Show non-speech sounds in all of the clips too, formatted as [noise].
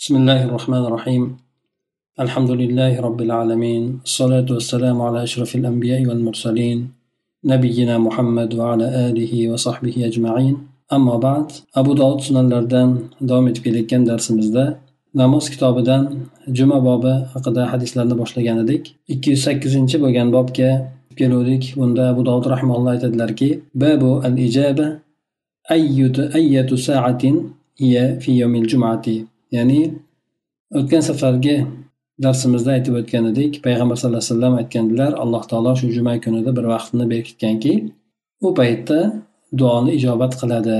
بسم الله الرحمن الرحيم الحمد لله رب العالمين الصلاة والسلام على أشرف الأنبياء والمرسلين نبينا محمد وعلى آله وصحبه أجمعين أما بعد أبو داود sunanlardan davom etib kelayotgan darsimizda namoz kitobidan juma bobi haqida hadislarni boshlagan edik ikki yuz sakkizinchi bo'lgan bobga keluvdik bunda abu dovud rahmaulloh aytadilarki babu al ijaba ayyatu sa'atin hiya fi yawmil jum'ati Ya'ni o'tgan safargi darsimizda aytib o'tgan edik payg'ambar sallallohu alayhi vasallam aytgandilar alloh taolo shu juma kunida bir vaqtni berkitganki u paytda duoni ijobat qiladi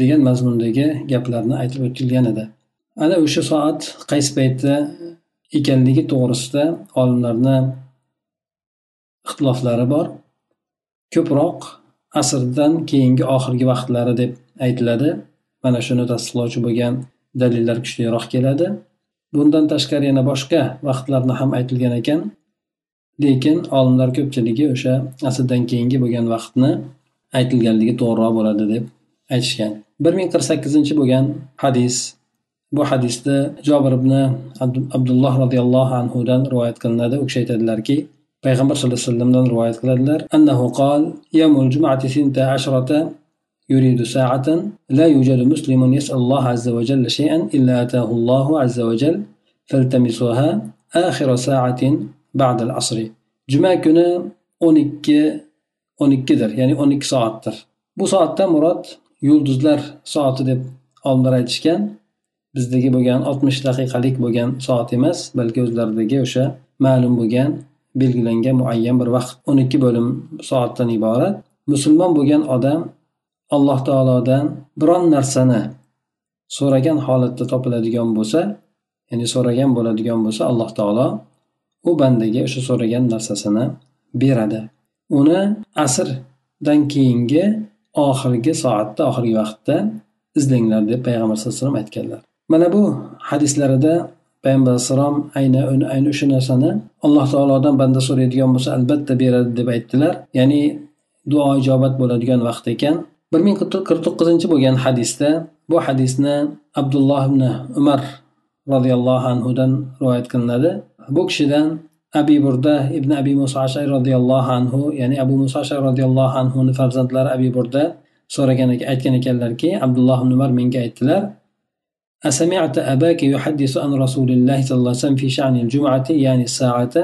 degan mazmundagi gaplarni aytib o'tilgan edi. Ana o'sha soat qaysi paytda ekanligi to'g'risida olimlarni ixtiloflari bor. Ko'proq asrdan keyingi oxirgi vaqtlari deb aytiladi. Mana shuni tasdiqlovchi bo'lgan dalillar kuchliroq keladi. Bundan tashqari yana boshqa vaqtlarni ham aytilgan ekan. Lekin olimlar ko'pchiligi o'sha asrdan keyingi bo'lgan vaqtni aytilganligi to'g'riroq bo'ladi deb aytishgan. Bir ming qirq sakkizinchi bo'lgan hadis. Bu hadisda jobir ibn abdulloh roziyallohu anhudan rivoyat qilinadi. U kishi aytadilarki payg'ambar sallallohu alayhi vasallamdan rivoyat qiladilar. Annahu qol yawmul jum'ati sinta ashrata يريد ساعة لا يوجد مسلم يسأل الله عز وجل شيئا إلا أتاه الله عز وجل فالتمسوها آخر ساعة بعد العصر جمعة كنا أونيك أونيكدر يعني أونيك ساعتر bu soatda murod yulduzlar soati deb olimlar aytishgan bizdagi bo'lgan oltmish daqiqalik bo'lgan soat emas balki o'zlaridagi o'sha ma'lum bo'lgan belgilangan muayyan bir vaqt o'n ikki bo'lim soatdan iborat musulmon bo'lgan odam alloh taolodan biron narsani so'ragan holatda topiladigan bo'lsa ya'ni so'ragan bo'ladigan bo'lsa alloh taolo u bandaga o'sha so'ragan narsasini beradi. Uni asrdan keyingi oxirgi soatda oxirgi vaqtda izlanglar deb payg'ambar sallallohu alayhi vasallam aytganlar. Mana bu hadislarida payg'ambar alayhissalom ayni ayni o'sha narsani alloh taolodan banda so'raydigan bo'lsa albatta beradi deb aytdilar. Ya'ni duo ijobat bo'ladigan vaqt ekan. bir ming qirq to'qqizinchi bo'lgan hadisda bu hadisni abdulloh ibn umar roziyallohu anhudan rivoyat qilinadi bu kishidan abi burda ibn abi muso ashari roziyallohu anhu ya'ni abu muso ashari roziyallohu anhuni farzandlari abi burda so'ragan aytgan ekanlarki abdulloh ibn umar menga aytdilar أسمعت أباك يحدث عن رسول الله صلى الله عليه وسلم في شأن الجمعة يعني الساعة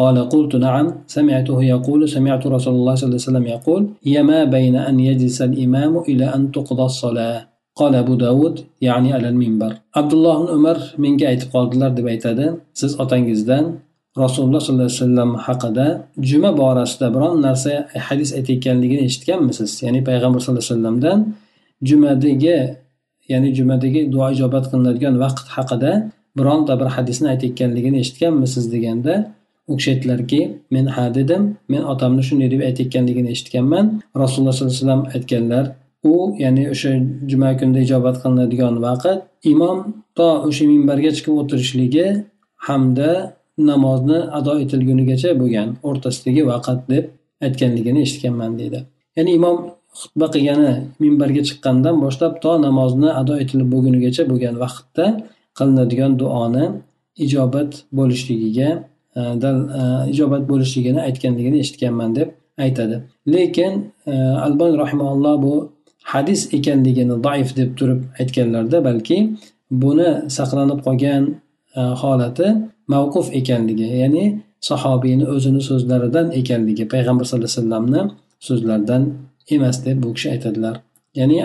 قال قلت نعم سمعته يقول سمعت رسول الله صلى الله عليه وسلم يقول هي ما بين أن يجلس الإمام إلى أن تقضى الصلاة قال أبو داود يعني على المنبر عبد الله بن عمر من قايت قالدلر deb aytadi siz otangizdan rasululloh sollallohu alayhi vasallam haqida juma borasida biron narsa hadis aytayotganligini eshitganmisiz ya'ni payg'ambar sallallohu alayhi vasallamdan jumadagi ya'ni jumadagi duo ijobat qilinadigan vaqt haqida bironta bir hadisni aytayotganligini eshitganmisiz deganda u kishi aytdilarki men ha dedim. Men otamni shunday deb aytayotganligini eshitganman. Rasululloh sollallohu alayhi vasallam aytganlar u ya'ni o'sha juma kunida ijobat qilinadigan vaqt imom to o'sha minbarga chiqib o'tirishligi hamda namozni ado etilgunigacha bo'lgan o'rtasidagi vaqt deb aytganligini eshitganman deydi. Ya'ni imom xutba qilgani minbarga chiqqandan boshlab to namozni ado etilib bo'lgunigacha bo'lgan vaqtda qilinadigan duoni ijobat bo'lishligiga E, e, ijobat bo'lishligini aytganligini eshitganman deb aytadi. Lekin e, albon rahimalloh bu hadis ekanligini zaif deb turib aytganlarda balki buni saqlanib qolgan holati mavquf ekanligi ya'ni sahobiyni o'zini so'zlaridan ekanligi payg'ambar sallallohu alayhi vasallamni so'zlaridan emas deb bu kishi aytadilar. Ya'ni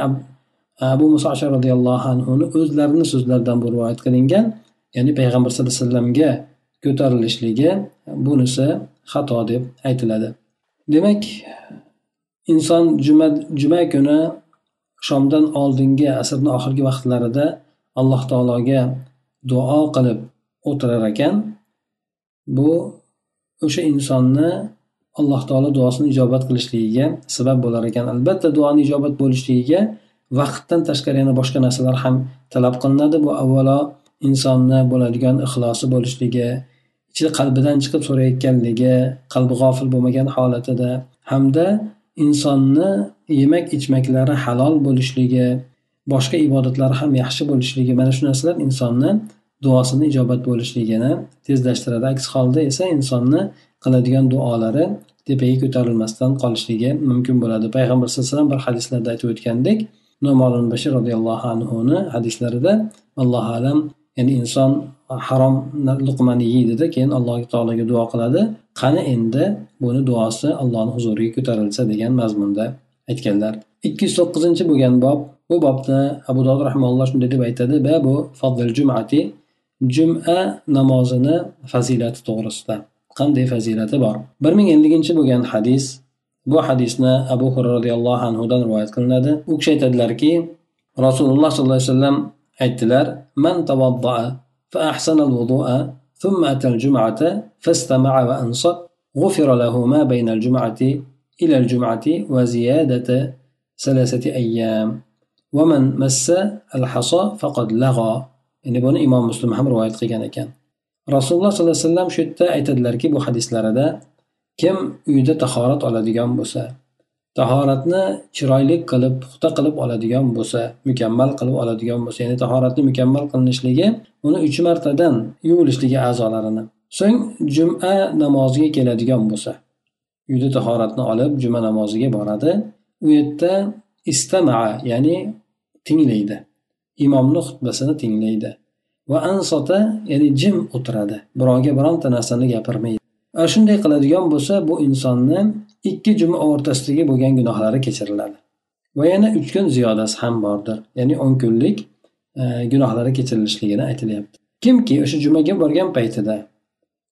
abu muso ashar roziyallohu anhuni o'zlarini so'zlaridan bu rivoyat qilingan ya'ni payg'ambar sallallohu alayhi vasallamga ko'tarilishligi bunisi xato deb aytiladi. Demak inson juma juma kuni shomdan oldingi asrni oxirgi vaqtlarida alloh taologa duo qilib o'tirar ekan bu o'sha insonni alloh taolo duosini ijobat qilishligiga sabab bo'lar ekan. Albatta duoni ijobat bo'lishligiga vaqtdan tashqari yana boshqa narsalar ham talab qilinadi. Bu avvalo insonni bo'ladigan ixlosi bo'lishligi ichi qalbidan chiqib so'rayotganligi qalbi g'ofil bo'lmagan holatida hamda insonni yemak ichmaklari halol bo'lishligi boshqa ibodatlari ham yaxshi bo'lishligi mana shu narsalar insonni duosini ijobat bo'lishligini tezlashtiradi. Aks holda esa insonni qiladigan duolari tepaga ko'tarilmasdan qolishligi mumkin bo'ladi. Payg'ambar sallallohu alayhi vasallam bir hadislarda aytib o'tgandek noma'lum bashir roziyallohu anhuni hadislarida allohu alam ya'ni inson e, harom luqmani yeydida keyin alloh taologa duo qiladi. Qani endi buni duosi allohni huzuriga ko'tarilsa degan mazmunda aytganlar. Ikki yuz to'qqizinchi bo'lgan bob bu bobda abu dovud rahmaulloh shunday deb aytadi babu fadl jumati juma namozini fazilati to'g'risida. Qanday fazilati bor? Bir ming elliginchi bo'lgan hadis bu hadisni abu hurra roziyallohu anhudan rivoyat qilinadi. U kishi aytadilarki rasululloh sollallohu alayhi vasallam aytdilar man فأحسن الوضوء ثم أتى الجمعة فاستمع وأنصت غفر له ما بين الجمعة إلى الجمعة وزيادة ثلاثة أيام ومن مس الحصى فقد لغى يعني buni imom muslim ham rivoyat qilgan ekan rasululloh sollallohu alayhi vasallam shu yerda aytadilarki bu hadislarida kim uyida tahorat oladigan bo'lsa tahoratni chiroyli qilib puxta qilib oladigan bo'lsa mukammal qilib oladigan bo'lsa ya'ni tahoratni mukammal qilinishligi uni uch martadan yuvilishligi a'zolarini. So'ng juma namoziga keladigan bo'lsa uyda tahoratni olib juma namoziga boradi. U yerda istamaa ya'ni tinglaydi. Imomni xutbasini tinglaydi. Va ansota ya'ni jim o'tiradi. Birovga bironta narsani gapirmaydi. Shunday qiladigan bo'lsa bu insonni ikki juma o'rtasidagi bo'lgan gunohlari kechiriladi. Va yana uch kun ziyodasi ham bordir. Ya'ni o'n kunlik e, gunohlari kechirilishligini aytilyapti. Kimki o'sha jumaga borgan paytida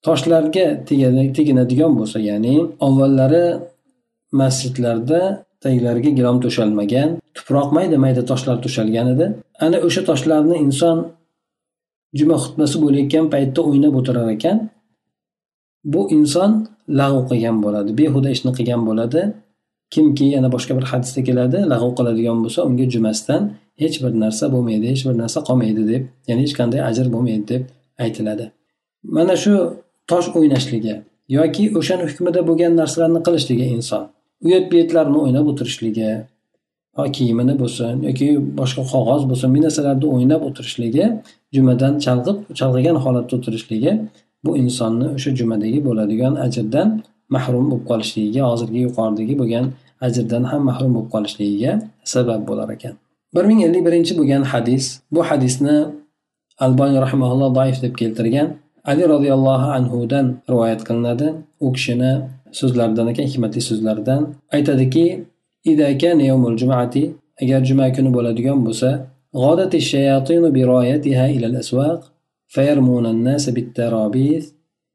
toshlarga teginadigan bo'lsa ya'ni avvallari masjidlarda taglariga gilom to'shalmagan tuproq mayda mayda toshlar to'shalgan edi. Ana o'sha toshlarni inson juma xutbasi bo'layotgan paytda o'ynab o'tirar ekan. Bu inson lag'v qilgan bo'ladi behuda ishni qilgan bo'ladi. Kimki yana boshqa bir hadisda keladi lag'v qiladigan bo'lsa unga jumasidan hech bir narsa bo'lmaydi hech bir narsa qolmaydi deb ya'ni hech qanday ajr bo'lmaydi deb aytiladi. Mana shu tosh o'ynashligi yoki o'shani hukmida bo'lgan narsalarni qilishligi inson. Uyat buyatlarni o'ynab o'tirishligi kiyimini bo'lsin yoki boshqa qog'oz bo'lsin bu narsalarni o'ynab o'tirishligi jumadan chalg'ib chalg'igan holatda o'tirishligi bu insonni o'sha jumadagi bo'ladigan ajrdan mahrum bo'lib qolishligiga hozirgi yuqoridagi bo'lgan ajrdan ham mahrum bo'lib qolishligiga sabab bo'lar ekan. bir ming ellik birinchi bo'lgan hadis bu hadisni alboniy rahimaulloh doif deb keltirgan ali roziyallohu anhudan rivoyat qilinadi. U kishini so'zlaridan ekan hikmatli so'zlaridan. Aytadiki agar juma kuni bo'ladigan bo'lsa فيرمون الناس بالترابيث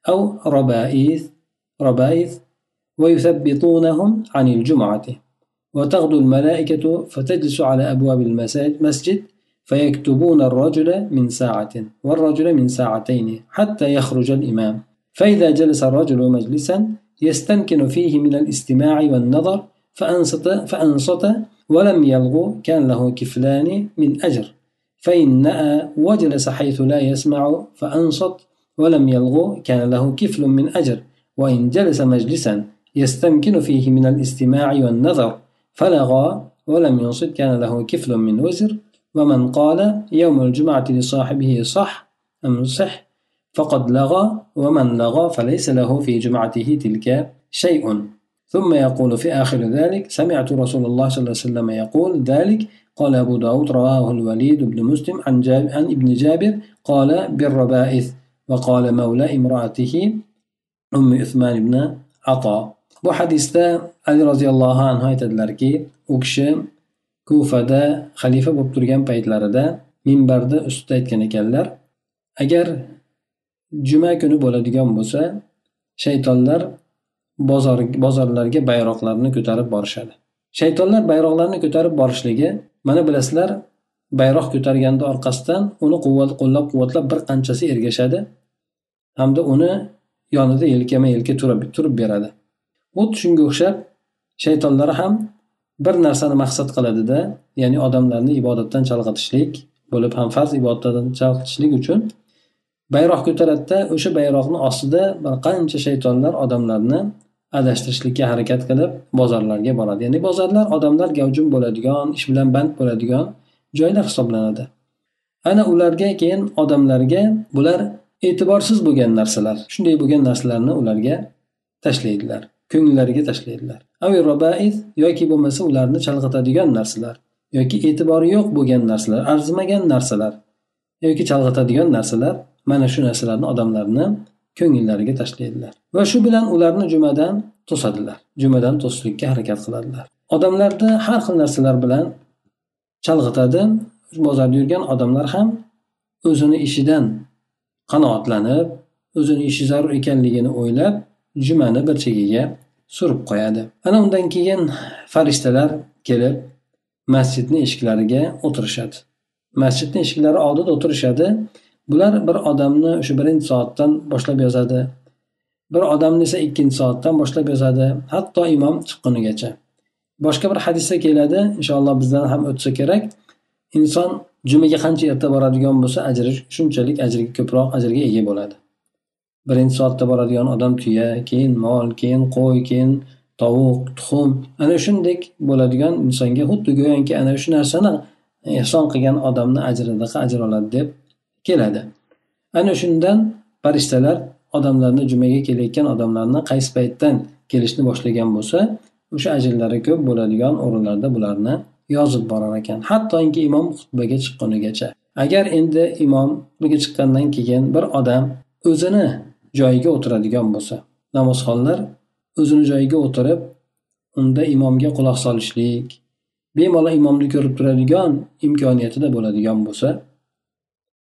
أو ربائث ربائث ويثبطونهم عن الجمعة. وتغدو الملائكة فتجلس على أبواب المسجد فيكتبون الرجل من ساعة والرجل من ساعتين حتى يخرج الإمام. فإذا جلس الرجل مجلسا يستمكن فيه من الاستماع والنظر فأنصت, فأنصت ولم يلغو كان له كفلان من أجر. فإن نأى وجلس حيث لا يسمع فأنصت ولم يلغو. كان له كفل من أجر وإن جلس مجلسا يستمكن فيه من الاستماع والنظر. فلغى ولم ينصت كان له كفل من وزر. ومن قال يوم الجمعة لصاحبه صح أم صح فقد لغى ومن لغى فليس له في جمعته تلك شيء. ثم يقول في آخر ذلك سمعت رسول الله صلى الله عليه وسلم يقول ذلك قال أبو داود رواه الوليد بن مسلم عن, جاب عن ابن جابر قال بالربائث وقال مولى امرأته أم عثمان بن عطاء bu hadisda ali roziyallohu anhu aytadilarki u kishi kufada xalifa bo'lib turgan paytlarida minbarda ustida aytgan ekanlar agar juma kuni bo'ladigan bo'lsa shaytonlar bozor bozorlarga bayroqlarni ko'tarib borishadi shaytonlar bayroqlarni ko'tarib borishligi mana bilasizlar bayroq ko'targanda orqasidan uni quvvat qo'llab quvvatlab bir qanchasi ergashadi hamda uni yonida yelkama yelka turib turib beradi. Xuddi shunga o'xshab shaytonlar ham bir narsani maqsad qiladida ya'ni odamlarni ibodatdan chalg'itishlik bo'lib ham farz ibodatdan chalg'itishlik uchun bayroq ko'taradida o'sha bayroqni ostida bir qancha shaytonlar odamlarni adashtirishlikka harakat qilib bozorlarga boradi. Ya'ni bozorlar odamlar gavjum bo'ladigan ish bilan band bo'ladigan joylar hisoblanadi. Ana ularga keyin odamlarga bular e'tiborsiz bo'lgan narsalar shunday bo'lgan narsalarni ularga tashlaydilar ko'ngillariga tashlaydilar. Yoki bo'lmasa ularni chalg'itadigan narsalar yoki e'tibori yo'q bo'lgan narsalar arzimagan narsalar yoki chalg'itadigan narsalar mana shu narsalarni odamlarni ko'ngillariga tashlaydilar. Va shu bilan ularni jumadan to'sadilar. Jumadan to'sishlikka harakat qiladilar. Odamlarni har xil narsalar bilan chalg'itadi. Bozorda yurgan odamlar ham o'zini ishidan qanoatlanib o'zini ishi zarur ekanligini o'ylab jumani bir chekkaga surib qo'yadi. Ana undan keyin farishtalar kelib masjidni eshiklariga o'tirishadi. Masjidni eshiklari oldida o'tirishadi. Bular bir odamni o'sha birinchi soatdan boshlab yozadi. Bir odamni esa ikkinchi soatdan boshlab yozadi. Hatto imom chiqqunigacha. Boshqa bir hadisda keladi. Inshaalloh bizdan ham o'tsa kerak. Inson jumaga qancha erta boradigan bo'lsa ajri shunchalik ajriga ko'proq ajrga ega bo'ladi. Birinchi soatda boradigan odam tuya keyin mol keyin qo'y keyin tovuq tuxum ana shunday bo'ladigan insonga xuddi go'yoki ana shu narsani ehson qilgan odamni ajridaqa ajr oladi deb keladi. Ana shundan farishtalar odamlarni jumaga kelayotgan odamlarni qaysi paytdan kelishni boshlagan bo'lsa o'sha ajrlari ko'p bo'ladigan o'rinlarda bularni yozib borar ekan. Hattoki imom xutbaga chiqqunigacha. Agar endi imom xutbaga chiqqandan keyin bir odam o'zini joyiga o'tiradigan bo'lsa namozxonlar o'zini joyiga o'tirib unda imomga quloq solishlik bemalol imomni ko'rib turadigan imkoniyatida bo'ladigan bo'lsa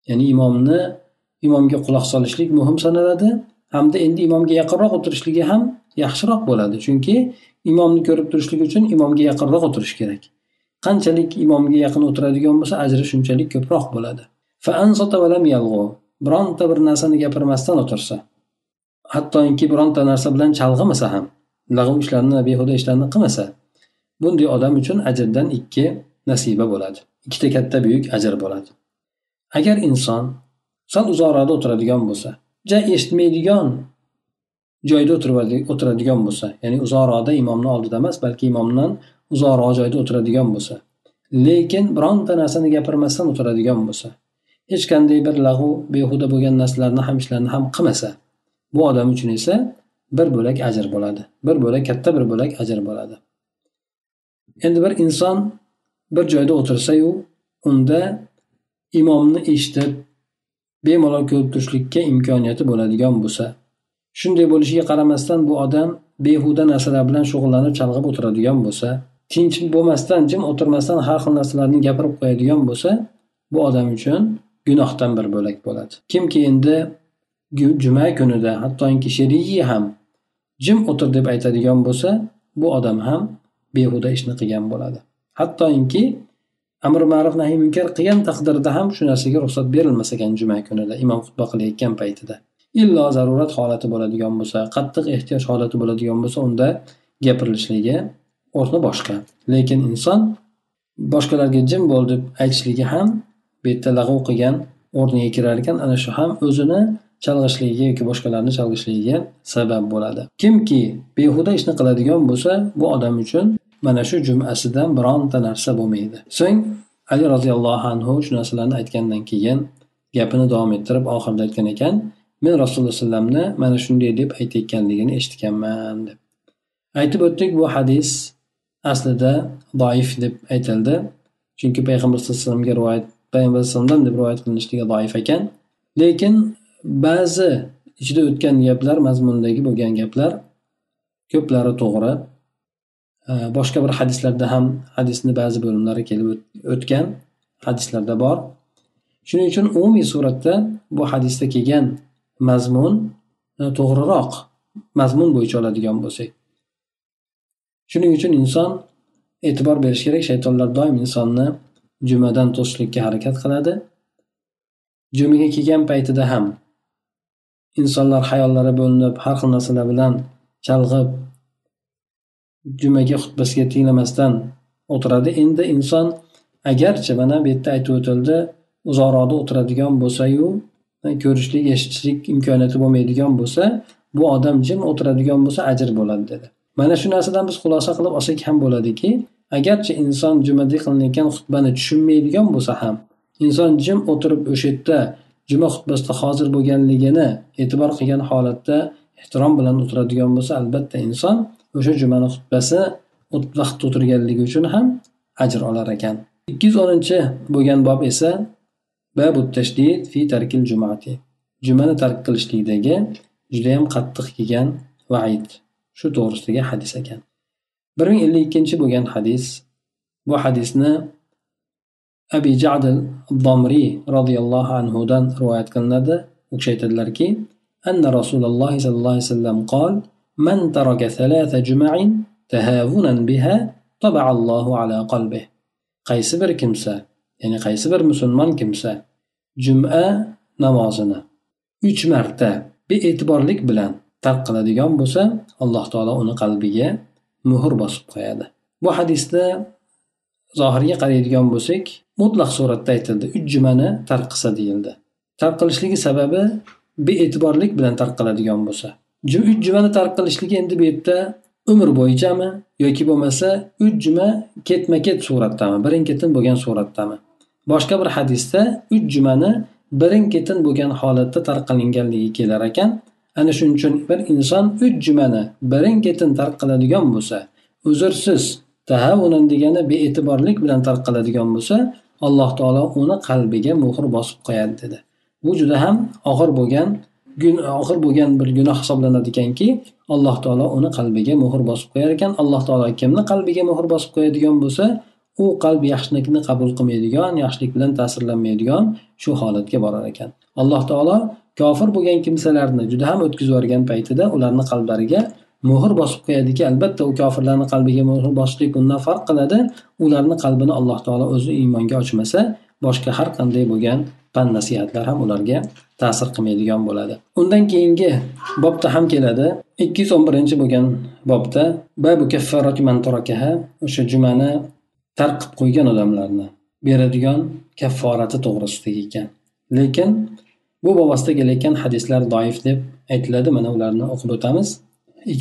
ya'ni imomni imomga quloq solishlik muhim sanaladi. Hamda endi imomga yaqinroq o'tirishligi ham yaxshiroq bo'ladi. Chunki imomni ko'rib turishlik uchun imomga yaqinroq o'tirish kerak. Qanchalik imomga yaqin o'tiradigan bo'lsa ajri shunchalik ko'proq bo'ladi. Bironta bir narsani gapirmasdan o'tirsa. Hattoki bironta narsa bilan chalg'imasa ham lag'v ishlarni behuda ishlarni qilmasa bunday odam uchun ajrdan ikki nasiba bo'ladi. Ikkita katta buyuk ajr bo'ladi. Agar inson sal uzoqroqda o'tiradigan bo'lsa ja eshitmaydigan joyda o'tiradigan bo'lsa ya'ni uzoqroqda imomni oldida emas balki imomdan uzoqroq joyda o'tiradigan bo'lsa lekin bironta narsani gapirmasdan o'tiradigan bo'lsa hech qanday bir lag'u behuda bo'lgan narsalarni ham ishlarni ham qilmasa bu odam uchun esa bir bo'lak ajr bo'ladi bir bo'lak katta bir bo'lak ajr bo'ladi. Endi bir inson bir joyda o'tirsayu unda imomni eshitib bemalol ko'rib turishlikka imkoniyati bo'ladigan bo'lsa shunday bo'lishiga qaramasdan bu odam behuda narsalar bilan shug'ullanib chalg'ib o'tiradigan bo'lsa tinch bo'lmasdan jim o'tirmasdan har xil narsalarni gapirib qo'yadigan bo'lsa bu odam uchun gunohdan bir bo'lak bo'ladi. Kimki endi juma kunida hattoki sheriyi ham jim o'tir deb aytadigan bo'lsa bu odam ham behuda ishni qilgan bo'ladi. Hattoki amr ma'ruf nahiy munkar qilgan taqdirda ham shu narsaga ruxsat berilmas ekan juma kunida imom xutba qilayotgan paytida. Illo zarurat holati bo'ladigan bo'lsa qattiq ehtiyoj holati bo'ladigan bo'lsa unda gapirilishligi o'rni boshqa. Lekin inson boshqalarga jim bo'l deb aytishligi ham bu yerda lag'ov qilgan o'rniga kirar ekan ana shu ham o'zini chalg'ishligiga yoki boshqalarni chalg'ishligiga sabab bo'ladi. Kimki behuda ishni qiladigan bo'lsa bu odam uchun mana shu jumasidan bironta narsa bo'lmaydi. So'ng ali roziyallohu anhu shu narsalarni aytgandan keyin gapini davom ettirib oxirida aytgan ekan men rasululloh alayhivasallamni mana shunday deb aytayotganligini eshitganman deb. Aytib o'tdik bu hadis aslida doif deb aytildi. Chunki payg'ambar sallallohu alayhi vasallamga rivoyat payg'ambar alayhivasallam deb rivoyat qilinishligi doif ekan. Lekin ba'zi ichida o'tgan gaplar mazmundagi bo'lgan gaplar ko'plari to'g'ri. Boshqa bir hadislarda ham hadisni ba'zi bo'limlari kelib o'tgan hadislarda bor. Shuning uchun umumiy suratda bu hadisda kelgan mazmun e, to'g'riroq mazmun bo'yicha oladigan bo'lsak. Shuning uchun inson e'tibor berish kerak shaytonlar doim insonni jumadan to'sishlikka harakat qiladi. Jumaga kelgan paytida ham insonlar hayollari bo'linib har xil narsalar bilan chalg'ib jumaga xutbasiga tinglamasdan o'tiradi. Endi inson agarchi mana bu yerda aytib o'tildi uzoqroqda o'tiradigan bo'lsayu ko'rishlik eshitishlik imkoniyati bo'lmaydigan bo'lsa bu odam jim o'tiradigan bo'lsa ajr bo'ladi dedi. Mana shu narsadan biz xulosa qilib olsak ham bo'ladiki agarchi inson jumada qilinayotgan xutbani tushunmaydigan bo'lsa ham inson jim o'tirib o'sha yerda juma xutbasida hozir bo'lganligini e'tibor qilgan holatda ehtirom bilan o'tiradigan bo'lsa albatta inson o'sha jumani xutbasi vaqtda o'tirganligi uchun ham ajr olar ekan. Ikki yuz o'ninchi bo'lgan bob esa babu tashdid fi tarkil jumati. Jumani tark qilishlikdagi judayam qattiq kelgan vaid. Shu to'g'risidagi hadis ekan. Bir ming ellik ikkinchi bo'lgan hadis bu hadisni abi jadil domriy roziyallohu anhudan rivoyat qilinadi. U kishi aytadilarki anna rasululloh sollallohu alayhi vasallam qol من ترك ثلاث جمع تهاونا بها طبع الله على قلبه qaysi bir kimsa ya'ni qaysi bir musulmon kimsa juma namozini uch marta bee'tiborlik bilan tark qiladigan bo'lsa alloh taolo uni qalbiga muhr bosib qo'yadi bu hadisda zohirga qaraydigan bo'lsak mutlaq suratda aytildi uch jumani tark qilsa deyildi tark qilishligi sababi bee'tiborlik bilan tark qiladigan bo'lsa Uch jumani tark qilishligi endi bu yerda umr bo'yichami yoki bo'lmasa uch juma ketma ket suratdami? Birin ketin bo'lgan suratdami? Boshqa bir hadisda uch jumani birin ketin bo'lgan holatda tark qilinganligi kelar ekan. Ana shuning uchun bir inson uch jumani birin ketin tark qiladigan bo'lsa uzrsiz tahavunan degani bee'tiborlik bilan tark qiladigan bo'lsa alloh taolo uni qalbiga muhr bosib qo'yadi dedi. Bu juda ham og'ir bo'lgan og'ir bo'lgan bir gunoh hisoblanadi ekanki alloh taolo uni qalbiga muhr bosib qo'yar ekan. Alloh taolo kimni qalbiga muhr bosib qo'yadigan bo'lsa u qalb yaxshilikni qabul qilmaydigan yaxshilik bilan ta'sirlanmaydigan shu holatga borar ekan. Alloh taolo kofir bo'lgan kimsalarni juda ham o'tkazib yuborgan paytida ularni qalblariga muhr bosib qo'yadiki albatta u kofirlarni qalbiga muhr bosishlik bundan farq qiladi. Ularni qalbini alloh taolo o'zi iymonga ochmasa boshqa har qanday bo'lgan pand nasihatlar ham ularga ta'sir qilmaydigan bo'ladi. Undan keyingi bobda ham keladi. Ikki yuz o'n birinchi bo'lgan bobda babu o'sha jumani tark qilib qo'ygan odamlarni beradigan kafforati to'g'risidagi ekan. Lekin bu bobosida kelayotgan hadislar doif deb aytiladi. Mana ularni o'qib o'tamiz.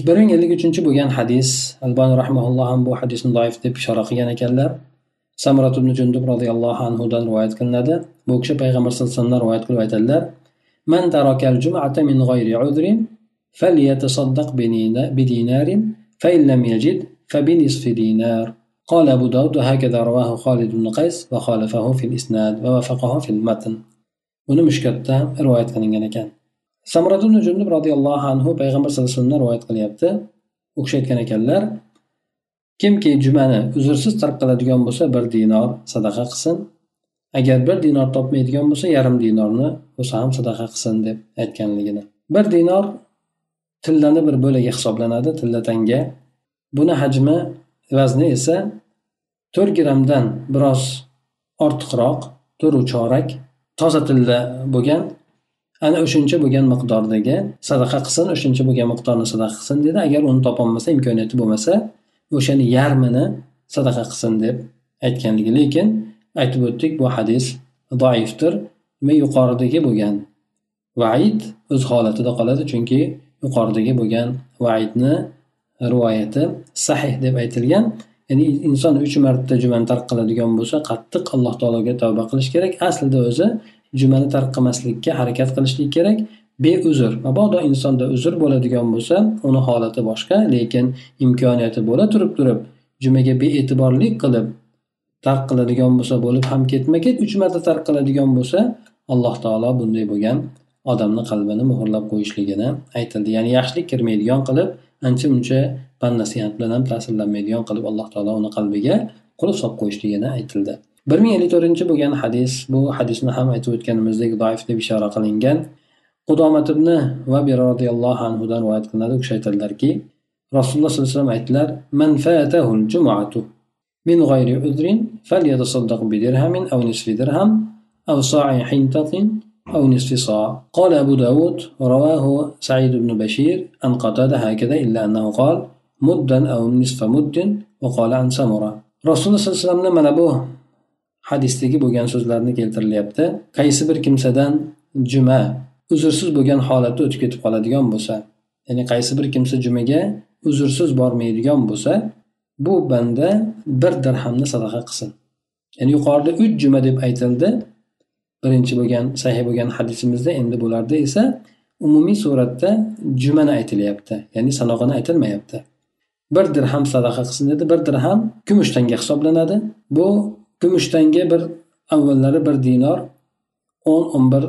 Bir ming ellik uchinchi bo'lgan hadis albani rahmaulloh ham bu hadisni doif deb ishora qilgan ekanlar. Samrat ibn jundub roziyallohu anhudan rivoyat qilinadi. Bu kishi payg'ambar sallallohu alayhi vasallamdan rivoyat qilib aytadilar. من ترك الجمعة من غير عذر فليتصدق بدينار فإن لم يجد فبنصف دينار قال أبو داود هكذا رواه خالد بن قيس وخالفه في الإسناد ووافقه في المتن uni mushkatda rivoyat qilingan ekan samrat ibn jundub roziyallohu anhu payg'ambar sallallohu alayhi vasallam rivoyat qilyapti u kishi aytgan ekanlar kimki jumani uzrsiz tark qiladigan bo'lsa bir dinor sadaqa qilsin agar bir dinor topmaydigan bo'lsa yarim dinorni bo'lsa ham sadaqa qilsin deb aytganligini. Bir dinor tillani bir bo'lagi hisoblanadi tilla tanga. Buni hajmi vazni esa to'rt grammdan biroz ortiqroq to'rt chorak toza tilla bo'lgan ana o'shuncha bo'lgan miqdordagi sadaqa qilsin o'shuncha bo'lgan miqdorni sadaqa qilsin dedi. Agar uni topolmasa imkoniyati bo'lmasa o'shani yarmini sadaqa qilsin deb aytganligi. Lekin aytib o'tdik bu hadis doifdir. Demak yuqoridagi bo'lgan vaid o'z holatida qoladi chunki yuqoridagi bo'lgan vaidni rivoyati sahih deb aytilgan. Ya'ni inson uch marta jumani tark qiladigan bo'lsa qattiq alloh taologa tavba qilish kerak. Aslida o'zi jumani tark qilmaslikka harakat qilishlik kerak. Beuzr mabodo insonda uzr bo'ladigan bo'lsa uni holati boshqa lekin imkoniyati bo'la turib turib jumaga bee'tiborlik qilib tark qiladigan bo'lsa bo'lib ham ketma ket uch marta tark qiladigan bo'lsa alloh taolo bunday bo'lgan odamni qalbini muhrlab qo'yishligini aytildi. Ya'ni yaxshilik kirmaydigan qilib ancha muncha pand nasihat bilan ham ta'sirlanmaydigan qilib alloh taolo uni qalbiga qulf solib qo'yishligini aytildi. Bir ming ellik to'rtinchi bo'lgan hadis bu hadisni ham aytib o'tganimizdek doif deb ishora qilingan qudomat ibn vabi roziyallohu anhudan rivoyat qilinadi. U kishi aytadilarki rasululloh sollallohu alayhi vasallam aytdilar man fatahul jumuatu min g'ayri udrin falyatasaddaq bidirhamin aw nisfi dirham aw sa'i hintatin أو نصف صاع قال أبو داود رواه سعيد بن بشير أن قتاد هكذا إلا أنه قال مدا أو نصف مد وقال عن سمرة رسول الله صلى الله عليه وسلم mana bu hadisdagi bo'lgan so'zlarni keltirilyapti qaysi bir kimsadan juma uzrsiz bo'lgan holatda o'tib ketib qoladigan bo'lsa ya'ni qaysi bir kimsa jumaga uzrsiz bormaydigan bo'lsa bu banda bir dirhamni sadaqa qilsin. Ya'ni yuqorida uch juma deb aytildi. Birinchi bo'lgan sahih bo'lgan hadisimizda endi bularda esa umumiy suratda jumani aytilyapti. Ya'ni sanog'ini aytilmayapti. Bir dirham sadaqa qilsin dedi. Bir dirham kumush tanga hisoblanadi. Bu kumush tanga bir avvallari bir dinor o'n o'n bir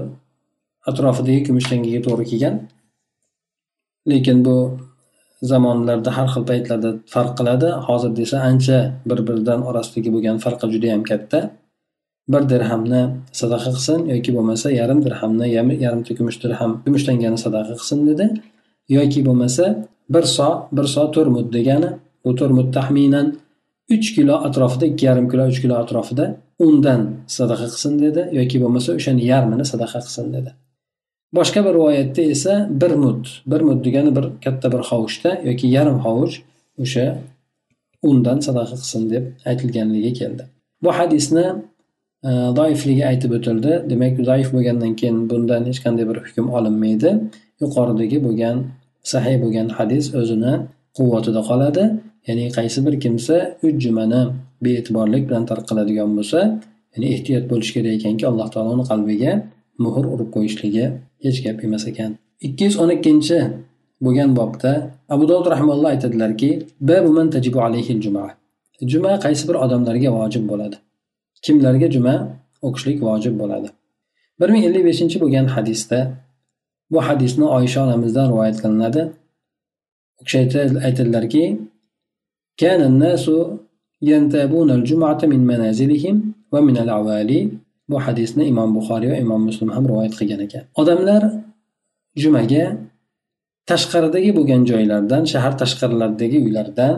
atrofidagi kumush tangaga to'g'ri kelgan. Lekin bu zamonlarda har xil paytlarda farq qiladi. Hozir desa ancha bir biridan orasidagi bo'lgan farqi judayam katta. Bir dirhamni sadaqa qilsin yoki bo'lmasa yarim dirhamni yarimta kumush dirham kumushlangani sadaqa qilsin dedi. Yoki bo'lmasa bir so bir so to'rmud degani bu to'rmud taxminan uch kilo atrofida ikki yarim kilo uch kilo atrofida undan sadaqa qilsin dedi. Yoki bo'lmasa o'shani yarmini sadaqa qilsin dedi. Boshqa bir rivoyatda esa bir mud bir mud degani bir katta bir hovuchda yoki yarim hovuch o'sha undan sadaqa qilsin deb aytilganligi keldi. Bu hadisni e, doifligi aytib o'tildi. Demak zaif bo'lgandan keyin bundan hech qanday bir hukm olinmaydi. Yuqoridagi bo'lgan sahiy bo'lgan hadis o'zini quvvatida qoladi. Ya'ni qaysi bir kimsa uch jumani bee'tiborlik bilan tark qiladigan bo'lsa ya'ni ehtiyot bo'lish kerak ekanki alloh taolo uni qalbiga muhr urib qo'yishligi hech gap emas ekan ikki yuz o'n ikkinchi bo'lgan bobda abu dovud rahmalloh aytadilarki juma qaysi bir odamlarga vojib bo'ladi kimlarga juma o'qishlik vojib bo'ladi bir ming ellik beshinchi bo'lgan hadisda bu hadisni oysha onamizdan rivoyat qilinadi u kishi aytadilarki كان الناس ينتابون الجمعة من منازلهم ومن العوالي bu hadisni imom buxoriy va imom muslim ham rivoyat qilgan ekan. Odamlar jumaga tashqaridagi bo'lgan joylardan shahar tashqarilaridagi uylardan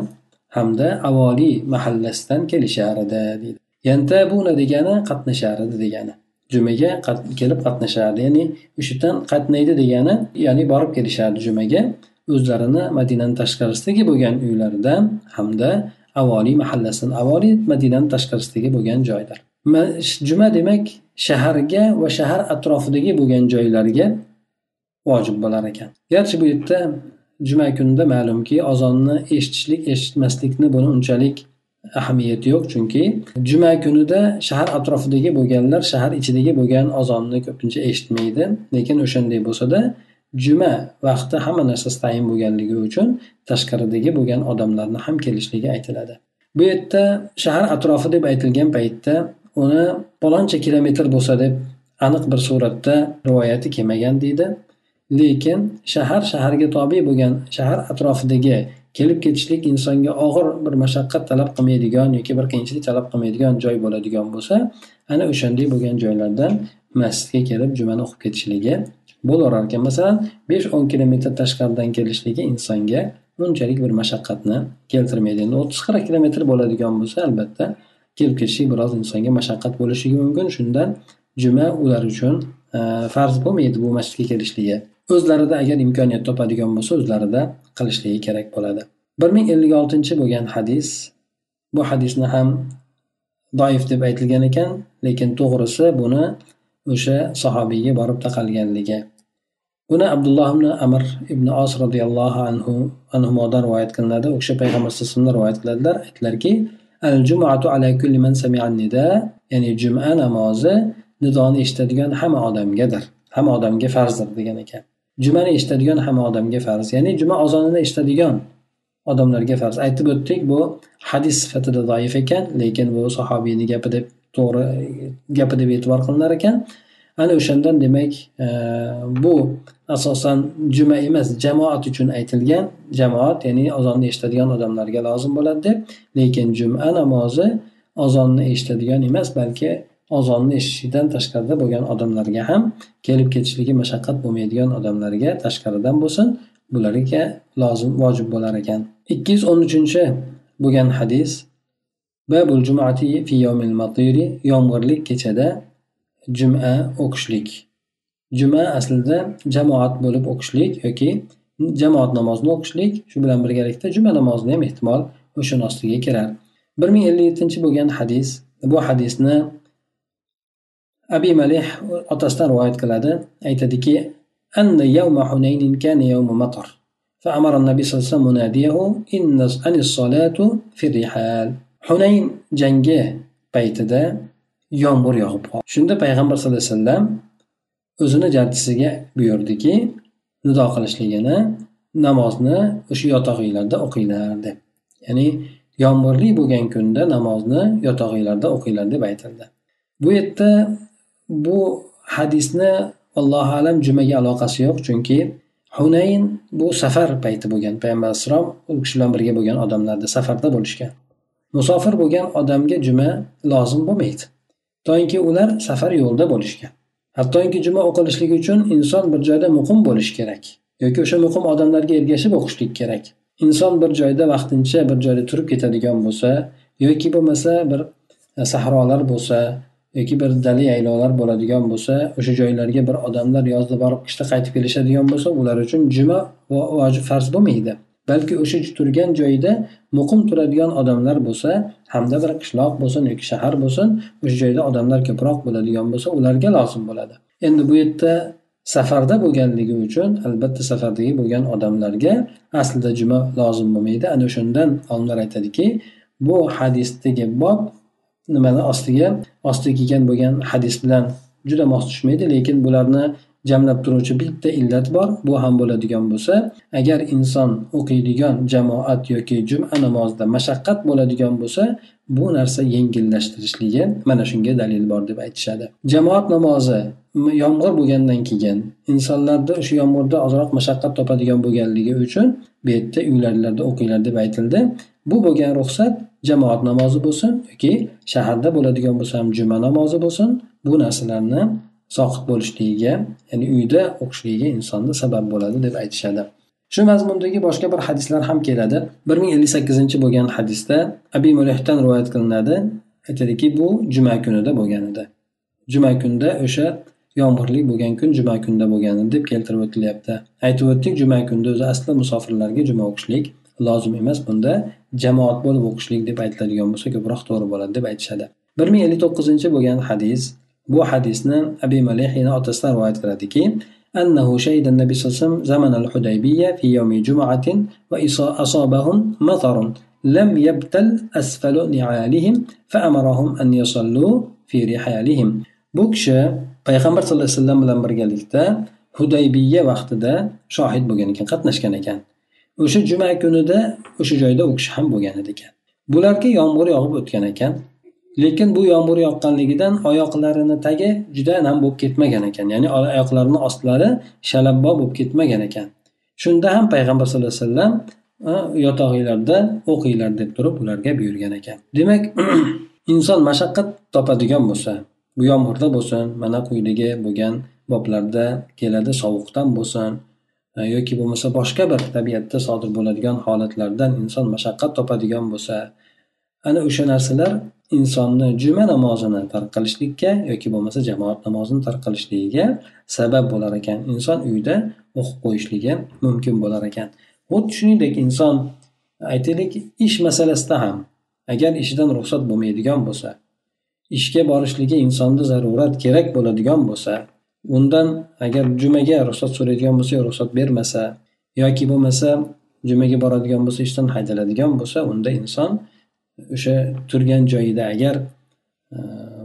hamda avoliy mahallasidan kelishar edi deydi. Yantabuna degani qatnashar edi degani. Jumaga kelib qatnashardi ya'ni o'sha yerdan qatnaydi degani ya'ni borib kelishardi jumaga. O'zlarini madinani tashqarisidagi bo'lgan uylaridan hamda avoliy mahallasidan avoliy madinani tashqarisidagi bo'lgan joylar juma demak shaharga va shahar atrofidagi bo'lgan joylarga vojib bo'lar ekan. Garchi bu yerda juma kunida ma'lumki ozonni eshitishlik eshitmaslikni buni unchalik ahamiyati yo'q chunki juma kunida shahar atrofidagi bo'lganlar shahar ichidagi bo'lgan ozonni ko'pincha eshitmaydi. Lekin o'shanday bo'lsada juma vaqti hamma narsasi tayin bo'lganligi uchun tashqaridagi bo'lgan odamlarni ham kelishligi aytiladi. Bu yerda shahar atrofi deb aytilgan paytda uni paloncha kilometr bo'lsa deb aniq bir suratda rivoyati kelmagan deydi. Lekin shahar shaharga tobe bo'lgan shahar atrofidagi kelib ketishlik insonga og'ir bir mashaqqat talab qilmaydigan yoki bir qiyinchilik talab qilmaydigan joy bo'ladigan bo'lsa ana o'shanday bo'lgan joylardan masjidga kelib jumani o'qib ketishligi bo'laverar ekan. Masalan besh o'n kilometr tashqaridan kelishligi insonga unchalik bir mashaqqatni keltirmaydi. Endi o'ttiz qirq kilometr bo'ladigan bo'lsa albatta kelib ketishlik biroz insonga mashaqqat bo'lishligi mumkin. Shundan juma ular uchun e, farz bo'lmaydi bu masjidga kelishligi. O'zlarida agar imkoniyat topadigan bo'lsa o'zlarida qilishligi kerak bo'ladi. Bir ming ellik oltinchi bo'lgan hadis bu hadisni ham doif deb aytilgan ekan lekin to'g'risi buni o'sha sahobiyga borib taqalganligi. Buni abdulloh ibn amir ibn os roziyallohu anhu anhudan rivoyat qilinadi. U kishi payg'ambar alayhi rivoyat qiladilar aytdilarki al jumatu ala kulli man sami'a nida ya'ni juma namozi nidoni eshitadigan hamma odamgadir hamma odamga farzdir degan ekan. Jumani eshitadigan hamma odamga farz ya'ni juma ozonini eshitadigan odamlarga farz. Aytib o'tdik bu hadis sifatida zaif ekan lekin bu sahobiyni gapi deb to'g'ri gapi deb e'tibor qilinar ekan. Ana o'shandan demak e, bu asosan juma emas jamoat uchun aytilgan jamoat ya'ni ozonni eshitadigan odamlarga lozim bo'ladi. Deb lekin juma namozi ozonni eshitadigan emas balki ozonni eshitishdan tashqarida bo'lgan odamlarga ham kelib ketishligi mashaqqat bo'lmaydigan odamlarga tashqaridan bo'lsin bularga lozim vojib bo'lar ekan. Ikki yuz o'n uchinchi bo'lgan hadis babul jumati fi yawmil matiri yomg'irli kechada juma o'qishlik. juma aslida jamoat bo'lib o'qishlik yoki jamoat namozini o'qishlik shu bilan birgalikda juma namozini ham ehtimol o'shani ostiga kirar bir ming ellik yettinchi bo'lgan hadis bu hadisni abi malih otasidan rivoyat qiladi aytadiki فأمر النبي صلى الله عليه وسلم مناديه إن أن الصلاة في الرحال hunayn jangi paytida yomg'ir yog'ib qoldi shunda payg'ambar sallallohu alayhi vasallam o'zini jarchisiga buyurdiki nido qilishligini namozni o'sha yotog'inglarda o'qinglar deb. Ya'ni yomg'irli bo'lgan kunda namozni yotog'inglarda o'qinglar deb aytildi. Bu yerda bu hadisni allohu alam jumaga aloqasi yo'q chunki hunayn bu safar payti bo'lgan payg'ambar alayhissalom u kishi bilan birga bo'lgan odamlarda safarda bo'lishgan. Musofir bo'lgan odamga juma lozim bo'lmaydi. Toinki ular safar yo'lda bo'lishgan. Hattoki juma o'qilishligi uchun inson bir joyda muqim bo'lishi kerak yoki o'sha muqim odamlarga ergashib o'qishlik kerak. Inson bir joyda vaqtincha bir joyda turib ketadigan bo'lsa yoki bo'lmasa bir e, sahrolar bo'lsa yoki bir dala yaylovlar bo'ladigan bo'lsa o'sha joylarga bir odamlar yozda borib qishda qaytib kelishadigan bo'lsa ular uchun juma vojib farz bo'lmaydi. Balki o'sha turgan joyida muqim turadigan odamlar bo'lsa hamda bir qishloq bo'lsin yoki shahar bo'lsin o'sha joyda odamlar ko'proq bo'ladigan bo'lsa ularga lozim bo'ladi. Endi bu yerda safarda bo'lganligi uchun albatta safardagi bo'lgan odamlarga aslida juma lozim bo'lmaydi. Ana o'shandan olimlar aytadiki bu hadisdagi bob nimani ostiga ostiga kelgan bo'lgan hadis bilan juda mos tushmaydi lekin bularni jamlab turuvchi bitta illat bor bu ham bo'ladigan bo'lsa agar inson o'qiydigan jamoat yoki juma namozida mashaqqat bo'ladigan bo'lsa bu narsa yengillashtirishligi mana shunga dalil bor deb aytishadi. Jamoat namozi yomg'ir bo'lgandan keyin insonlarda o'sha yomg'irda ozroq mashaqqat topadigan bo'lganligi uchun bu yerda uylarlarda o'qinglar deb aytildi. Bu bo'lgan ruxsat jamoat namozi bo'lsin yoki shaharda bo'ladigan bo'lsa ham juma namozi bo'lsin. Bu narsalarni soqit bo'lishligiga ya'ni uyda o'qishligiga insonni sabab bo'ladi deb aytishadi. Shu mazmundagi boshqa bir hadislar ham keladi. bir ming ellik sakkizinchi bo'lgan hadisda abi mulihdan rivoyat qilinadi. Aytadiki bu juma kunida bo'lgan edi. Juma kunda o'sha yomg'irli bo'lgan kun juma kunda bo'lgan deb keltirib o'tilyapti. Aytib o'tdik juma kunda o'zi asli musofirlarga juma o'qishlik lozim emas bunda jamoat bo'lib o'qishlik deb aytiladigan bo'lsa ko'proq to'g'ri bo'ladi deb aytishadi. bir ming ellik to'qqizinchi bo'lgan hadis bu hadisni abi malih yana otasidan rivoyat qiladiki أنه شهد النبي صلى الله عليه وسلم زمن الحديبية في يوم جمعة وأصابهم مطر لم يبتل أسفل نعالهم فأمرهم أن يصلوا في رحالهم bu kishi payg'ambar sallallohu alayhi vasallam bilan birgalikda hudaybiya vaqtida shohid bo'lgan ekan qatnashgan ekan o'sha juma kunida o'sha joyda u kishi ham bo'lgan ekan bularga yomg'ir yog'ib o'tgan ekan Lekin bu yomg'ir yoqqanligidan oyoqlarini tagi juda nam bo'lib ketmagan ekan. Ya'ni oyoqlarini ostlari shalabbo bo'lib ketmagan ekan. Shunda ham payg'ambar sallallohu alayhi vasallam yotog'inglarda o'qinglar deb turib ularga buyurgan ekan. Demak [clears throat] inson mashaqqat topadigan bo'lsa bu yomg'irda bo'lsin mana quyidagi bo'lgan boblarda keladi sovuqdan bo'lsin yoki bo'lmasa boshqa bir tabiatda sodir bo'ladigan holatlardan inson mashaqqat topadigan bo'lsa ana o'sha narsalar insonni juma namozini tark qilishlikka yoki bo'lmasa jamoat namozini tark qilishligiga sabab bo'lar ekan. Inson uyda o'qib qo'yishligi mumkin bo'lar ekan. Xuddi shuningdek inson aytaylik ish masalasida ham agar ishidan ruxsat bo'lmaydigan bo'lsa ishga borishligi insonda zarurat kerak bo'ladigan bo'lsa undan agar jumaga ruxsat so'raydigan bo'lsa ruxsat bermasa yoki bo'lmasa jumaga boradigan bo'lsa ishdan haydaladigan bo'lsa unda inson o'sha turgan joyida agar e,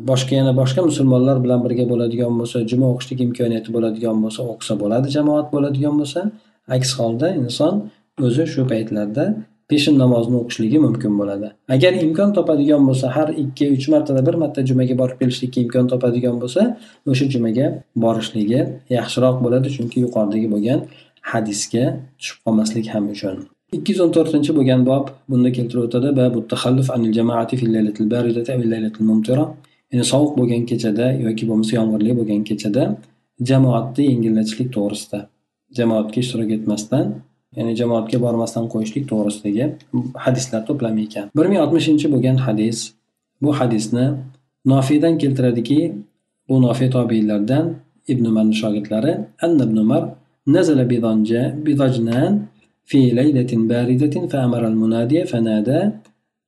boshqa yana boshqa musulmonlar bilan birga bo'ladigan bo'lsa juma o'qishlik imkoniyati bo'ladigan bo'lsa o'qisa bo'ladi jamoat bo'ladigan bo'lsa aks holda inson o'zi shu paytlarda peshin namozini o'qishligi mumkin bo'ladi. Agar imkon topadigan bo'lsa har ikki uch martada bir marta jumaga borib kelishlikka imkon topadigan bo'lsa o'sha jumaga borishligi yaxshiroq bo'ladi chunki yuqoridagi bo'lgan hadisga tushib qolmaslik ham uchun. ikki yuz o'n to'rtinchi bo'lgan bob bunda keltirib o'tadi anil jamoati fil laylatil baridati laylatil mumtira ya'ni sovuq bo'lgan kechada yoki bo'lmasa yomg'irli bo'lgan kechada jamoatni yengillatishlik to'g'risida jamoatga ishtirok etmasdan ya'ni jamoatga bormasdan qo'yishlik to'g'risidagi hadislar to'plami ekan. bir ming oltmishinchi bo'lgan hadis bu hadisni nofiydan keltiradiki bu nofiy tobiiylardan ibn umarni shogirdlari anna ibn umar nazala bidonja bidojnan في ليلة باردة فأمر المنادي فنادى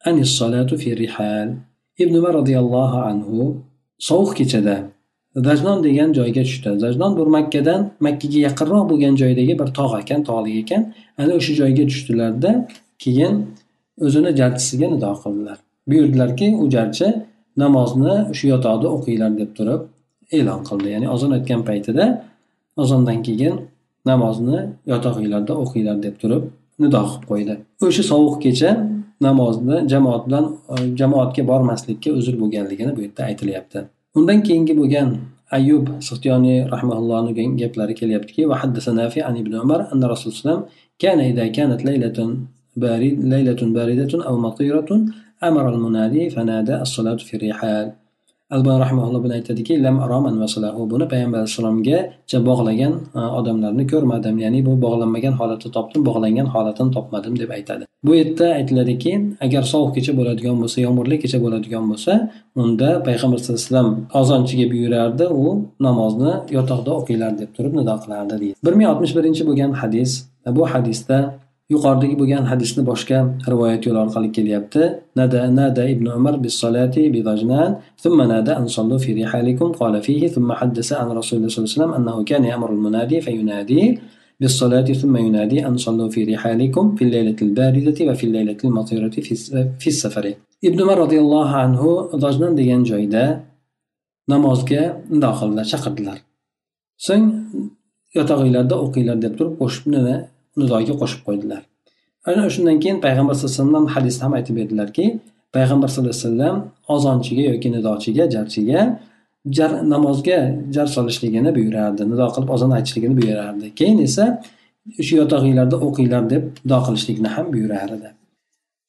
أن الصلاة في الرحال ibn umar roziyallohu anhu sovuq kechada zajnon degan joyga tushdi zajnon bu makkadan makkaga yaqinroq bo'lgan joydagi bir tog' ekan tog'lik ekan ana o'sha joyga tushdilarda keyin o'zini jarchisiga nido qildilar buyurdilarki u jarchi namozni shu yotoqda o'qinglar deb turib e'lon qildi ya'ni ozon aytgan paytida ozondan keyin namozni yotog'inglarda o'qinglar deb turib nido qilib qo'ydi o'sha sovuq kecha namozni jamoat bilan jamoatga bormaslikka uzr bo'lganligini bu yerda aytilyapti undan keyingi bo'lgan ayub sixtiyoniy rahmaullohni gaplari kelyaptiki عن ابن عمر أن رسول الله كان إذا كانت ليلة بارد ليلة باردة أو مطيرة أمر المنادي فنادى الصلاة في الرحال albani rahmaulloh buni aytadiki lam aroman vasalahu buni payg'ambar alayhissalomgacha bog'lagan e, odamlarni ko'rmadim. Ya'ni bu bog'lanmagan holatda topdim bog'langan holatini topmadim deb aytadi. Bu yerda aytiladiki agar sovuq kecha bo'ladigan bo'lsa yomg'irli kecha bo'ladigan bo'lsa unda payg'ambar sallallohu alayhi vasallam ozonchiga buyurardi u namozni yotoqda o'qinglar deb turib nido qilardi deydi. Bir ming oltmish birinchi bo'lgan hadis bu hadisda yuqoridagi bo'lgan hadisni boshqa rivoyat yo'li orqali kelyapti nada nada ibn umar bis solati bi vajnan thumma nada an sallu fi rihalikum qala fihi thumma haddasa an rasululloh sallallohu alayhi vasallam annahu kana ya'muru al munadi fayunadi بالصلاة ثم ينادي أن صلوا في رحالكم في الليلة الباردة وفي الليلة المطيرة في السفر ibn umar roziyallohu anhu dojnan degan joyda namozga nido qildilar chaqirdilar so'ng yotog'inglarda o'qinglar deb turib qo'shibni nizoga qo'shib qo'ydilar. Ana shundan keyin payg'ambar sallallohu alayhi vasallam hadisda ham aytib berdilarki payg'ambar sallallohu alayhi vasallam ozonchiga yoki nidochiga jarchiga jar namozga jar solishligini buyurardi nido qilib ozon aytishligini buyurardi. Keyin esa shu yotog'inglarda o'qinglar deb nido qilishlikni ham buyurar edi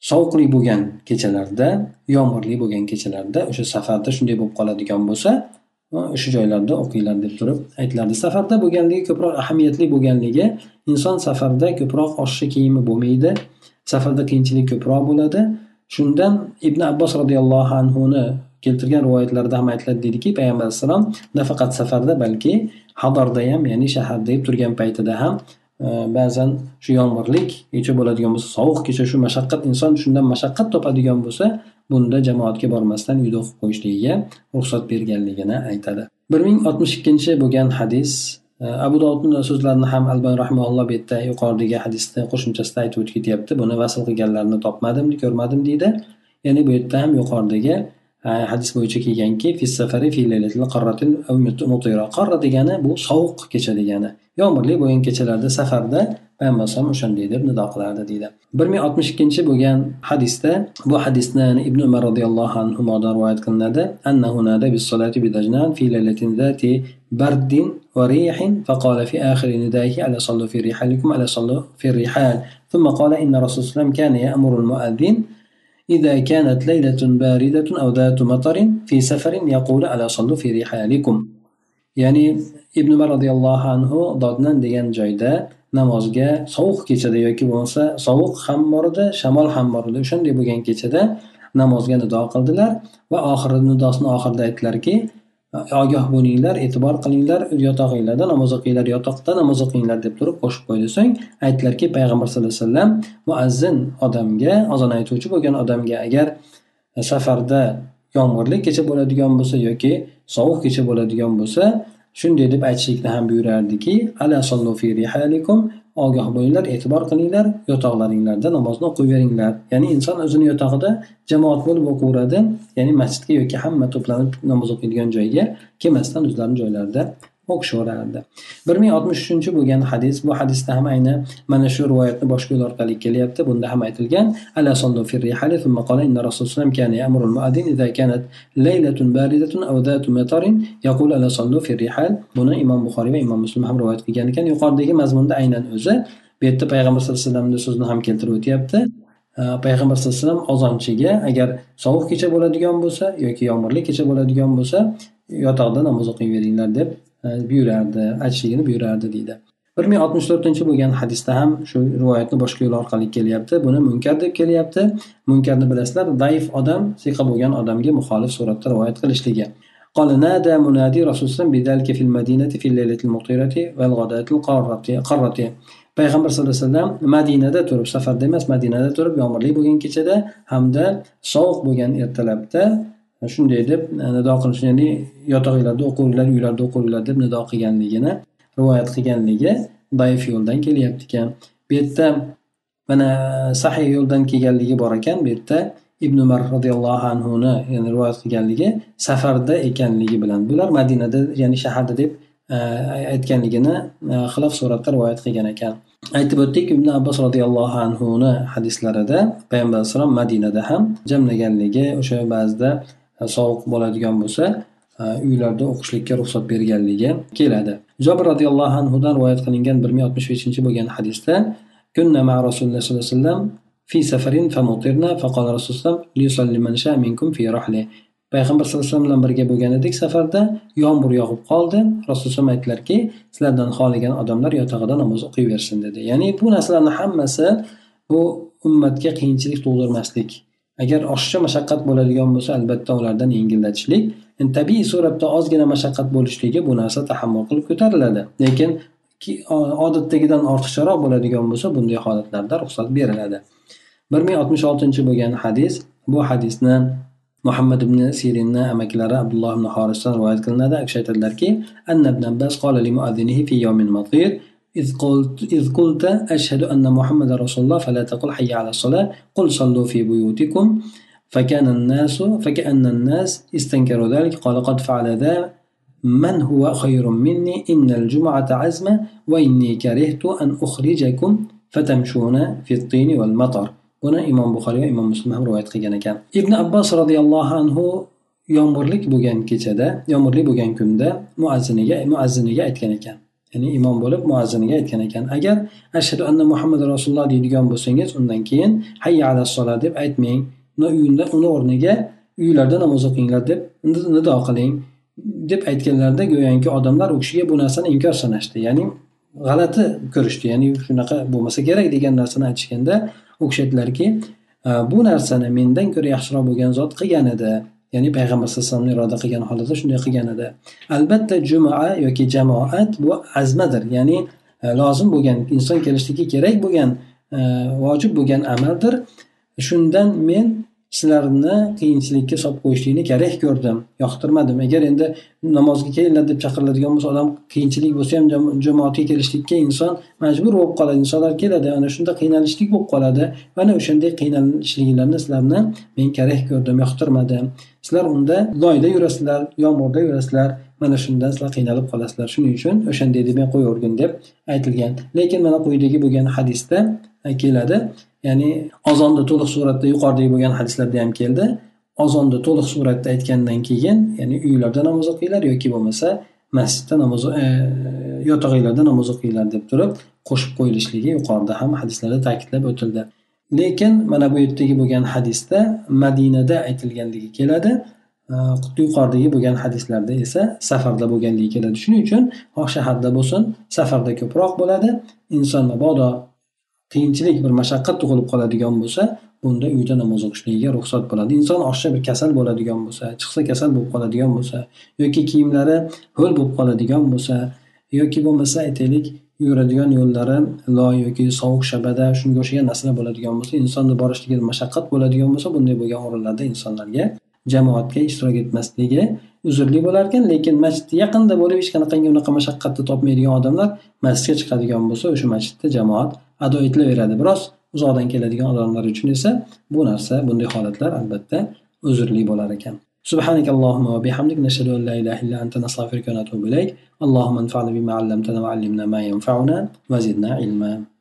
sovuqli bo'lgan kechalarda yomg'irli bo'lgan kechalarda o'sha safarda shunday bo'lib qoladigan bo'lsa o'sha joylarda o'qinglar deb turib aytiladi safarda bo'lganligi ko'proq ahamiyatli bo'lganligi inson safarda ko'proq oshcha kiyimi bo'lmaydi. Safarda qiyinchilik ko'proq bo'ladi. Shundan ibn abbos roziyallohu anhuni keltirgan rivoyatlarda ham aytiladi deydiki payg'ambar alayhissalom nafaqat safarda balki hadorda ham ya'ni shaharda turgan paytida ham e, ba'zan shu yomg'irlik kecha bo'ladigan bo'lsa sovuq kecha shu mashaqqat inson shundan mashaqqat topadigan bo'lsa bunda jamoatga bormasdan uyda o'qib qo'yishligiga ruxsat berganligini aytadi. bir ming oltmish ikkinchi bo'lgan hadis e, abu dovudni so'zlarini ham albani rahmaulloh bu yerda yuqoridagi hadisni qo'shimchasida aytib o'tib ketyapti. Buni vasl qilganlarni topmadim ko'rmadim deydi. Ya'ni bu yerda ham yuqoridagi e, hadis bo'yicha kelganki qarra degani bu sovuq kecha degani. Yomg'irli bo'lgan kechalarda safarda men bo'lsam o'shandaydi deb nido qilardi deydi. Bir ming oltmish ikkinchi bo'lgan hadisda bu hadisni ibn بالصلاة roziyallohu في ليلة ذات برد وريح فقال في آخر ندائه ألا صلوا في رحالكم ألا صلوا في الرحال ثم قال إن رسول الله كان يأمر المؤذن إذا كانت ليلة باردة أو ذات مطر في سفر يقول ألا صلوا في رحالكم يعني ابن عمر رضي الله عنه ضدنا ديان جايدات namozga sovuq kechada yoki bo'lmasa sovuq ham bor edi shamol ham bor edi o'shanday bo'lgan kechada namozga nido qildilar va oxiri nidosini oxirida aytdilarki ogoh bo'linglar e'tibor qilinglar yotog'inglarda namoz o'qinglar yotoqda namoz o'qinglar deb turib qo'shib qo'ydi. So'ng aytdilarki payg'ambar sallallohu alayhi vasallam muazzin odamga ozon aytuvchi bo'lgan odamga agar safarda yomg'irli kecha bo'ladigan bo'lsa yoki sovuq kecha bo'ladigan bo'lsa shunday deb aytishlikni ham buyurardiki ala sollu fi rihalikum ogoh bo'linglar e'tibor qilinglar yotoqlaringlarda namozni o'qiyveringlar. Ya'ni inson o'zini yotog'ida jamoat bo'lib o'qiveradi ya'ni masjidga yoki hamma to'planib namoz o'qiydigan joyga kelmasdan o'zlarini joylarida o'xshayveradi bir ming oltmish uchinchi bo'lgan hadis bu hadisda ham ayni mana shu rivoyatni boshqa yo'l orqali kelyapti. Bunda ham aytilgan thumma qala inna rasululloh kanat laylatun baridatun matarin yaqul buni imom buxoriy va imom muslim ham rivoyat qilgan ekan. Yuqoridagi mazmunda aynan o'zi bu yerda payg'ambar sallallohu alayhi vasallamni so'zini ham keltirib o'tyapti. Payg'ambar sallallohu alayhi vasallam ozonchiga agar sovuq kecha bo'ladigan bo'lsa yoki yomg'irli kecha bo'ladigan bo'lsa yotoqda namoz o'qiyveringlar deb buyurardi aytishligini buyurardi deydi bir ming oltmish to'rtinchi bo'lgan hadisda ham shu rivoyatni boshqa yo'l orqali kelyapti buni munkar deb kelyapti munkarni bilasizlar zaif odam siqa bo'lgan odamga muxolif suratda rivoyat qilishligi قال نادى منادي رسول الله بذلك في المدينة في الليلة المطيرة والغداة القارة قرة payg'ambar sallallohu alayhi vasallam madinada turib safarda emas madinada turib yomg'irli bo'lgan kechada hamda sovuq bo'lgan ertalabda shunday deb e, nido qilish ya'ni yotaqiylarda o'qinglar uylarda o'qinglar deb nido qilganligini rivoyat qilganligi zaif yo'ldan kelyapti ekan. Bu yerda mana e, sahiy yo'ldan kelganligi bor ekan. Bu yerda ibn umar roziyallohu anhuni yani rivoyat qilganligi safarda ekanligi bilan bular madinada ya'ni shaharda deb e, aytganligini xilof suratda rivoyat qilgan ekan. Aytib o'tdik ibn abbos roziyallohu anhuni hadislarida payg'ambar alayhissalom madinada ham jamlaganligi o'sha ba'zida sovuq bo'ladigan bo'lsa e, uylarda o'qishlikka ruxsat berganligi keladi jobir roziyallohu anhudan rivoyat qilingan bir ming oltmish beshinchi bo'lgan hadisda كنا مع رسول الله صلى الله عليه وسلم في سفر فمطرنا فقال رسول الله ليصلي من شاء منكم في رحله payg'ambar sallallohu alayhi vasallam bilan birga bo'lgan edik safarda yomg'ir yog'ib qoldi rasululloh aytdilarki sizlardan xohlagan odamlar yotag'ida namoz o'qiyversin dedi ya'ni bu narsalarni hammasi bu ummatga qiyinchilik tug'dirmaslik agar ortiqcha mashaqqat bo'ladigan bo'lsa albatta ulardan yengillatishlik tabiiy suratda ozgina mashaqqat bo'lishligi bu narsa tahammul qilib ko'tariladi. Lekin odatdagidan ortiqcharoq bo'ladigan bo'lsa bunday holatlarda ruxsat beriladi. bir ming oltmish oltinchi bo'lgan hadis bu hadisni muhammad ibn sirinni amakilari abdulloh ibn horisdan rivoyat qilinadi. U kishi aytadilarki anna ibn abbas muazzinihi fi yomin matir. إذ قلت إذ قلت أشهد أن محمد رسول الله فلا تقل حي على الصلاة قل صلوا في بيوتكم. فكان الناس فكأن الناس استنكروا ذلك قال قد فعل ذا من هو خير مني؟ إن الجمعة عزمة وإني كرهت أن أخرجكم فتمشون في الطين والمطر. buni imom buxoriy va imom muslim ham rivoyat qilgan ekan ibn abbos roziyallohu anhu yomg'irlik bo'lgan kechada yomg'irli bo'lgan kunda muazziniga muazziniga aytgan ekan ya'ni imom bo'lib muazziniga aytgan ekan agar ashhadu anna muhammad rasululloh deydigan bo'lsangiz undan keyin hayya ala sola deb aytmang. Uyinda uni o'rniga uylarda namoz o'qinglar deb nido qiling. deb aytganlarida go'yoki odamlar u kishiga bu narsani inkor sanashdi. Ya'ni g'alati ko'rishdi. Ya'ni shunaqa bo'lmasa kerak degan narsani aytishganda u kishi aytdilarki bu narsani mendan ko'ra yaxshiroq bo'lgan zot qilgan edi. Ya'ni payg'ambar sallallohu alayhi vasallam iroda qilgan holatda shunday qilgan edi albatta juma yoki jamoat bu azmadir ya'ni e, lozim bo'lgan inson kelishligi kerak bo'lgan e, vojib bo'lgan amaldir. Shundan men sizlarni qiyinchilikka solib qo'yishlikni kerak ko'rdim. Yoqtirmadim. Agar endi namozga kelinglar deb chaqiriladigan bo'lsa odam qiyinchilik bo'lsa ham jamoatga kelishlikka inson majbur bo'lib qoladi. Insonlar keladi ana shunda qiynalishlik bo'lib qoladi mana o'shanday qiynalishliklarni sizlarni men kerak ko'rdim yoqtirmadim. Sizlar unda loyda yurasizlar yomg'irda yurasizlar mana shundan sizlar qiynalib qolasizlar. Shuning uchun o'shanday deb men qo'yavergin deb aytilgan. Lekin mana quyidagi bo'lgan hadisda keladi. Ya'ni ozonni to'liq suratda yuqoridagi bo'lgan hadislarda ham keldi. Ozonni to'liq suratda aytgandan keyin ya'ni uylarda namoz o'qinglar yoki bo'lmasa masjidda namoz e, yotog'inglarda namoz o'qinglar deb turib qo'shib qo'yilishligi yuqorida ham hadislarda ta'kidlab o'tildi. Lekin mana bu yerdagi bo'lgan hadisda madinada aytilganligi keladi. E, Xuddi yuqoridagi bo'lgan hadislarda esa safarda bo'lganligi keladi. Shuning uchun xoh shaharda bo'lsin safarda ko'proq bo'ladi. Inson mabodo qiyinchilik bir mashaqqat tug'ilib qoladigan bo'lsa bunda uyda namoz o'qishligiga ruxsat bo'ladi. Inson oshiqcha bir kasal bo'ladigan bo'lsa chiqsa kasal bo'lib qoladigan bo'lsa yoki kiyimlari ho'l bo'lib qoladigan bo'lsa yoki bo'lmasa aytaylik yuradigan yo'llari loy yoki sovuq shabada shunga o'xshagan narsalar bo'ladigan bo'lsa insonni borishligiga mashaqqat bo'ladigan bo'lsa bunday bo'lgan o'rinlarda insonlarga jamoatga ishtirok etmasligi uzrli bo'larkan lekin masjidni yaqinda bo'lib hech qanaqangi unaqa mashaqqatni topmaydigan odamlar masjidga chiqadigan bo'lsa o'sha masjidda jamoat ado etilaveradi biroz uzoqdan keladigan odamlar uchun esa bu narsa bunday holatlar albatta uzrli bo'lar ekan سبحانك اللهم وبحمدك نشهد أن لا إله إلا أنت نستغفرك ونتوب إليك اللهم انفعنا بما علمتنا وعلمنا ما ينفعنا وزدنا علما